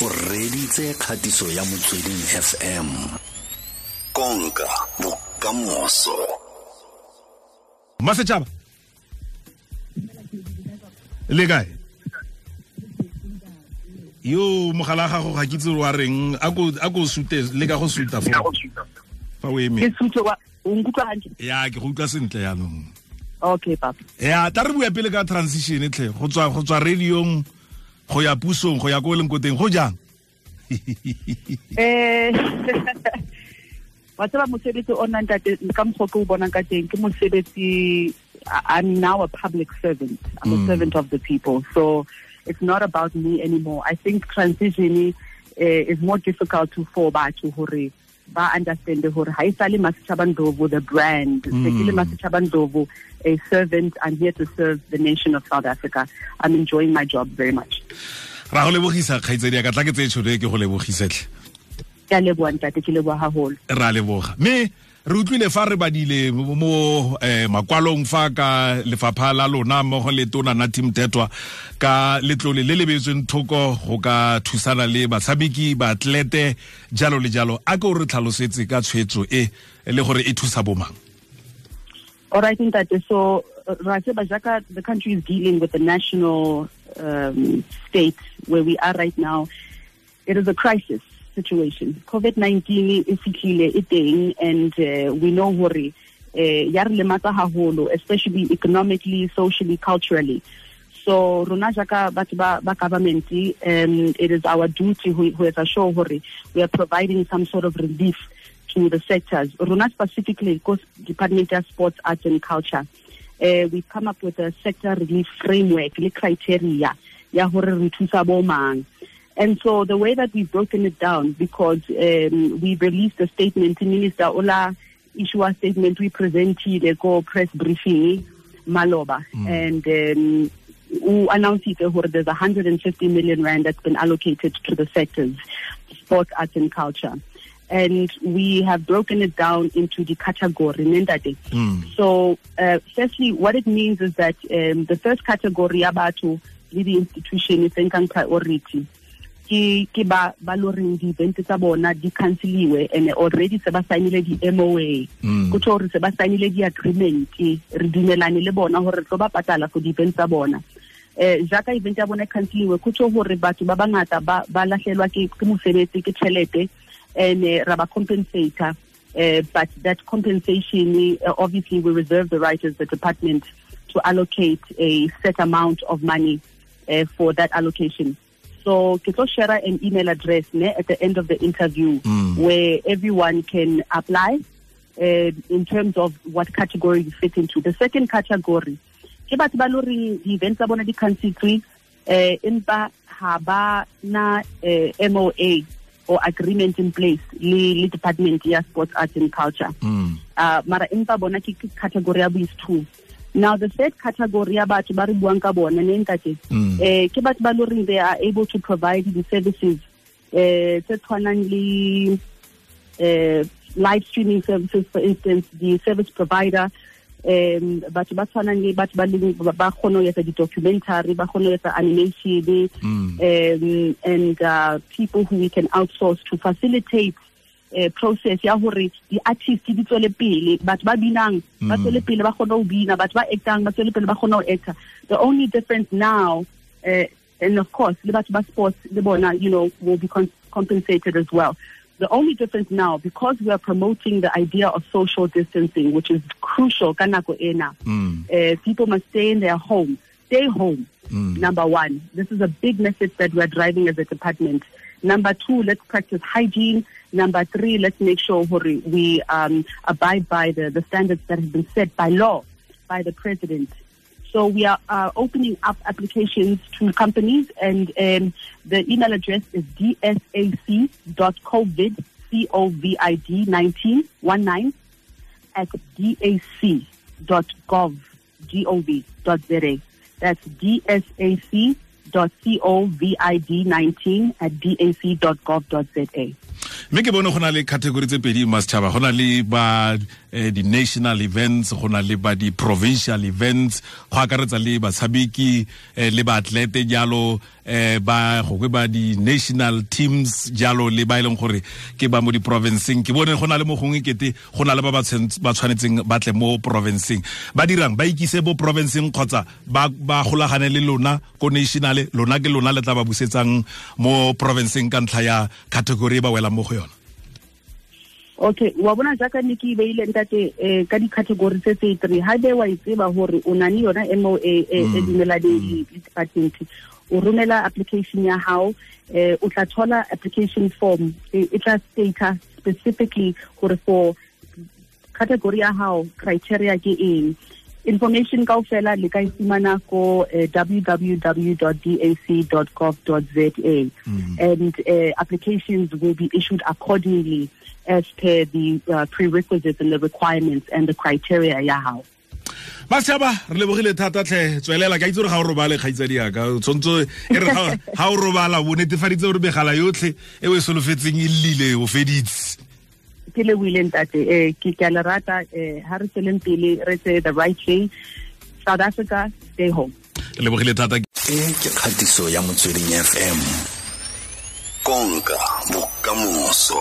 o reditse kgatiso ya motsweding fm konka bokamoso. Masetšhaba le kae? Yo mogala gago ga kitse wa reng a ko sute le ka go suta fo fa o eme. Ya ke go utlwa sentle yaanong okay papa. Ya tla re bua pele ka transition tlhe go tswa go tswa radiong go ya pusong go ya ko leng ko teng go jang eh wa tseba mosebetsi o ka mokgwa ke o bonang ka teng ke mosebetsi I'm now a public servant. I'm Mm. a servant of the people. So it's not about me anymore. I think transition uh, is more difficult to for batho hore ba understand hore ha isale Masichabang Ndlovu the brand. Mm. Sekile Masichabang Ndlovu a servant. I'm here to serve the nation of South Africa. I'm enjoying my job very much. ra go lebogisa kgaitsedi ya ka tla ke tse tšhono e ke go lebogisetlhe Ke a leboha ntate ke leboha haholo. ra leboga mme re utlwile fa re badile mo eh, makwalong fa ka lefapha la lona mmogo le tona na tim tetwa ka letlole le le beetsweng thoko go ka thusana le batshameki baatlete jalo le jalo a ke o re tlhalosetse ka tshwetso e le gore e thusa bomang All right, Ntate. So, the country is dealing with the national um, state where we are right now. It is a crisis situation. COVID 19 is fihlile e and uh, we know hore uh, ya especially economically, socially, culturally. So, rona jaka batho ba government, um, it is our duty who is sure hore we are providing some sort of relief to the sectors. Rona specifically, because Department of Sports, Arts and Culture, uh, we've come up with a sector relief framework, le criteria, ya hore. And so the way that we've broken it down, because um, we released a statement, Minister Ola issue a statement, we presented a go press briefing, Maloba, and um, who announced it uh, there's 150 million rand that's been allocated to the sectors, sports, arts and culture. And we have broken it down into the category. nendade. So, uh, firstly, what it means is that um, the first category about the institution is priority. Ke ke ba ba lo reng di-event tsa bona di canceliwe and already se ba signile di-moa Mm. go tsho gore se ba signile di-agreement re dumelane le bona gore re tlo ba patala for di-event tsa bona. Eh jaka event ya bona e canceliwe go tsho gore batho ba bangata ba ba lahlelwa ke ke mosebetsi ke tšhelete and eh, ra ba compensator. Uh, but that compensation uh, obviously we reserve the right as the department to allocate a set amount of money uh, for that allocation so ke tlo share an email address ne, at the end of the interview Mm. where everyone can apply uh, in terms of what category you fit into. The second category ke batho ba lo reng di-event tsa bona di cancelletswe eh empa ha ba na eh, MOA or agreement in place le le department ya sports arts and culture. Uh, mara empa bona ke category ya boys two now the third category ya batho ba re buang ka bona ne ntate Mm. eh ke batho ba lo reng they are able to provide the services eh tse tshwanang le eh live streaming services for instance the service provider um batho ba tshwanang le batho ba leng ba kgona ho etsa di-documentary ba kgona ho etsa animation um, and uh, people who we can outsource to facilitate uh, process ya hore di-artist di tswele pele batho ba binang ba Mm. tswele pele ba kgona ho bina batho ba actang ba tswele pele ba kgona ho acta the only difference now uh, and of course le batho ba sports le bona you know will be compensated as well the only difference now because we are promoting the idea of social distancing which is crucial ka nako ena Mm. uh, people must stay in their home stay home Mm. number one. This is a big message that we're driving as a department. Number two, let's practice hygiene. Number three, let's make sure we um, abide by the, the standards that have been set by law by the president. So we are uh, opening up applications to companies, and um, the email address is dsac.covid, C-O-V-I-D 1919 at dac.gov, G-O-V, dot. That's dsac.covid19 at dac.gov.za. mme ke bone go na le category tse pedi masetšhaba go na le ba eh, di-national events go na le ba di-provincial events go akaretsa le batshabeki eh, le baatlete jalo eh, ba gokwe ba di-national teams jalo le ba e leng gore ke ba mo di-provinceng ke bone go na le mo gongwe kete go na le ba ba tshwanetseng ba tle mo provinceng ba dirang ba ikise bo provinceng kgotsa ba, ba golagane le lona ko nationale. Lona ke lona le tla ba busetsang mo provinceng ka ntlha ya category e ba welang mo go okay wa bona jaaka ne ke beile ntate eh, ka di-category tse tse three ga be wa e tseba gore o na le yona moa e, e Mm. dumelaneng le department. O romela application ya gago um o tla thola application form e e tla stata specifically gore for category ya gago criteria ke eng information kaofela le ka e ko eh, www.dac.gov.za and uh, applications will be issued accordingly as per the uh, prerequisites and the requirements and the criteria ya hao. Basetšhaba re lebogile thata tlhe. Tswelela ka itse gore ga o robale kgaitsadi yaka tshwanetse e re ga o robala bo netefaditse gore megala yotlhe e o e solofetseng e llele o feditse ke le buile ntate eh ke ke a le rata eh ha re tsweleng pele re tse the right thing south africa stay home. Ke lebogile thata e ke kgatiso ya motsweding fm konka bokamoso